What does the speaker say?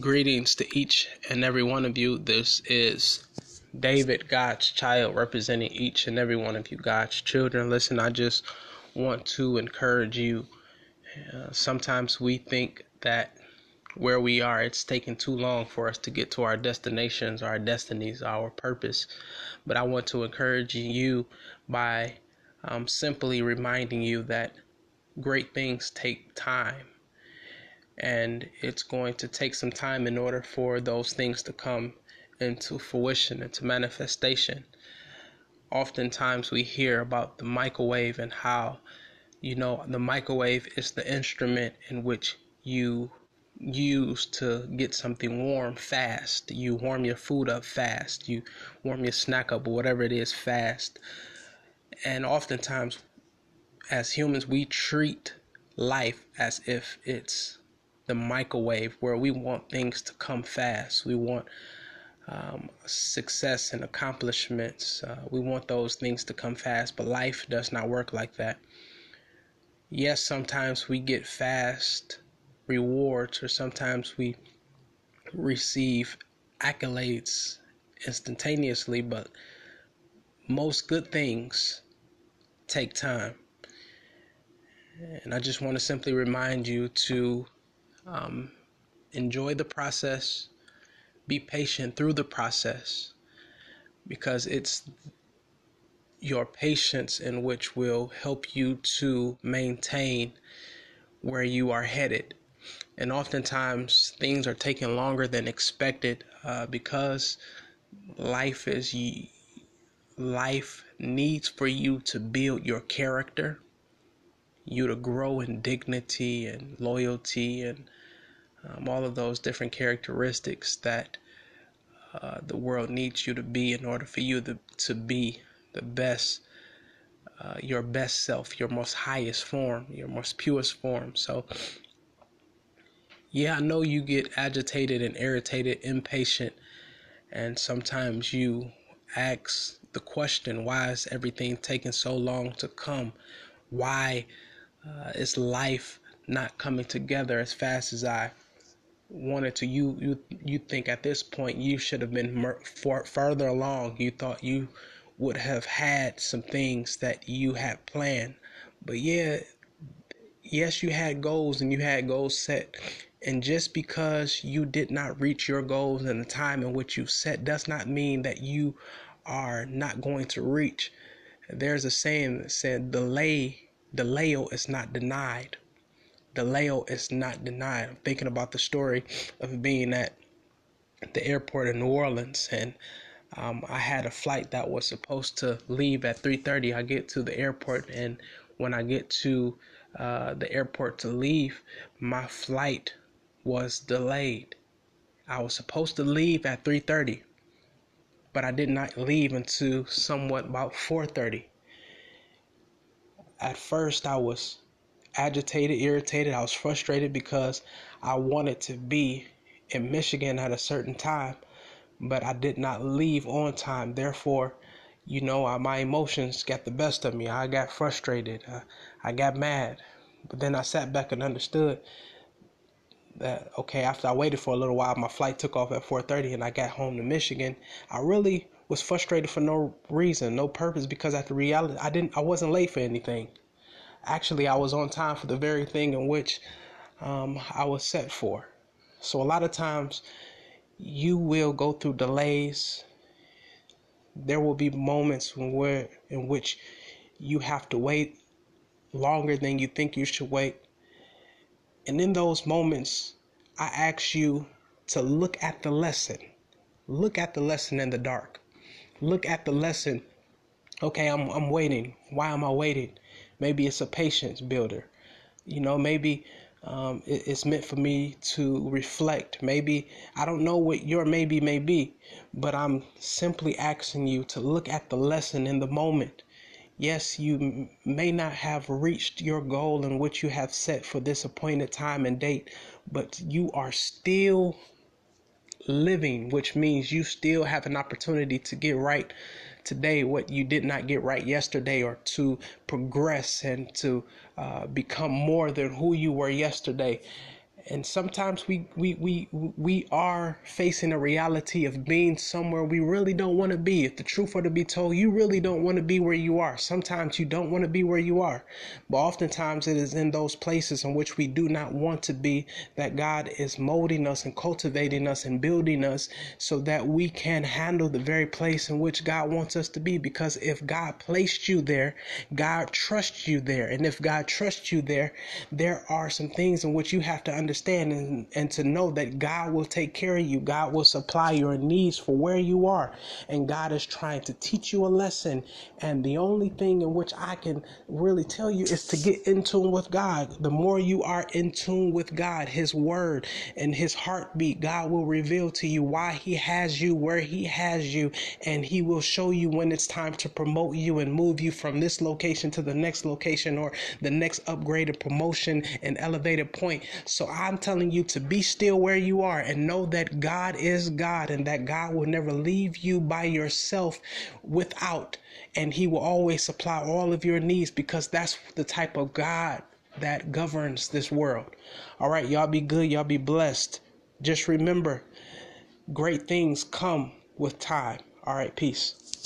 Greetings to each and every one of you. This is David, God's child, representing each and every one of you, God's children. Listen, I just want to encourage you. Uh, sometimes we think that where we are, it's taking too long for us to get to our destinations, our destinies, our purpose. But I want to encourage you by um, simply reminding you that great things take time and it's going to take some time in order for those things to come into fruition, into manifestation. Oftentimes, we hear about the microwave and how, you know, the microwave is the instrument in which you use to get something warm fast. You warm your food up fast. You warm your snack up or whatever it is fast. And oftentimes, as humans, we treat life as if it's the microwave where we want things to come fast. We want um, success and accomplishments. Uh, we want those things to come fast, but life does not work like that. Yes, sometimes we get fast rewards, or sometimes we receive accolades instantaneously, but most good things take time. And I just want to simply remind you to um, enjoy the process, be patient through the process, because it's your patience in which will help you to maintain where you are headed. And oftentimes things are taking longer than expected uh, because life is life needs for you to build your character you to grow in dignity and loyalty and um, all of those different characteristics that uh, the world needs you to be in order for you to, to be the best, uh, your best self, your most highest form, your most purest form. So, yeah, I know you get agitated and irritated, impatient, and sometimes you ask the question, why is everything taking so long to come? Why uh, is life not coming together as fast as I wanted to? You you you think at this point you should have been mer- for, further along. You thought you would have had some things that you had planned, but yeah, yes, you had goals and you had goals set. And just because you did not reach your goals in the time in which you set does not mean that you are not going to reach. There's a saying that said, delay Delay is not denied. The Delay is not denied. I'm thinking about the story of being at the airport in New Orleans and um, I had a flight that was supposed to leave at 3:30. I get to the airport, and when I get to uh, the airport to leave, my flight was delayed. I was supposed to leave at 3:30, but I did not leave until somewhat about 4:30 at first I was agitated, irritated. I was frustrated because I wanted to be in Michigan at a certain time, but I did not leave on time. Therefore, you know, uh, my emotions got the best of me. I got frustrated. Uh, I got mad. But then I sat back and understood that okay, after I waited for a little while, my flight took off at 4:30 and I got home to Michigan. I really was frustrated for no reason, no purpose, because at the reality, I didn't, I wasn't late for anything. Actually, I was on time for the very thing in which um, I was set for. So a lot of times, you will go through delays. There will be moments where in which you have to wait longer than you think you should wait. And in those moments, I ask you to look at the lesson. Look at the lesson in the dark look at the lesson. Okay, I'm I'm waiting. Why am I waiting? Maybe it's a patience builder. You know, maybe um, it, it's meant for me to reflect. Maybe I don't know what your maybe may be, but I'm simply asking you to look at the lesson in the moment. Yes, you m- may not have reached your goal in which you have set for this appointed time and date, but you are still living, which means you still have an opportunity to get right today what you did not get right yesterday or to progress and to uh, become more than who you were yesterday. And sometimes we we we we are facing a reality of being somewhere we really don't want to be. If the truth were to be told you really don't want to be where you are. Sometimes you don't want to be where you are. But oftentimes it is in those places in which we do not want to be that god is molding us and cultivating us and building us so that we can handle the very place in which god wants us to be. Because if god placed you there god trusts you there. And if god trusts you there there are some things in which you have to understand understand and, and to know that God will take care of you. God will supply your needs for where you are. And God is trying to teach you a lesson. And the only thing in which I can really tell you is to get in tune with God. The more you are in tune with God, His word and His heartbeat, God will reveal to you why He has you where He has you. And He will show you when it's time to promote you and move you from this location to the next location or the next upgrade upgraded promotion and elevated point. So I I'm telling you to be still where you are and know that God is God and that God will never leave you by yourself without. And He will always supply all of your needs because that's the type of God that governs this world. All right, y'all be good. Y'all be blessed. Just remember, great things come with time. All right, peace.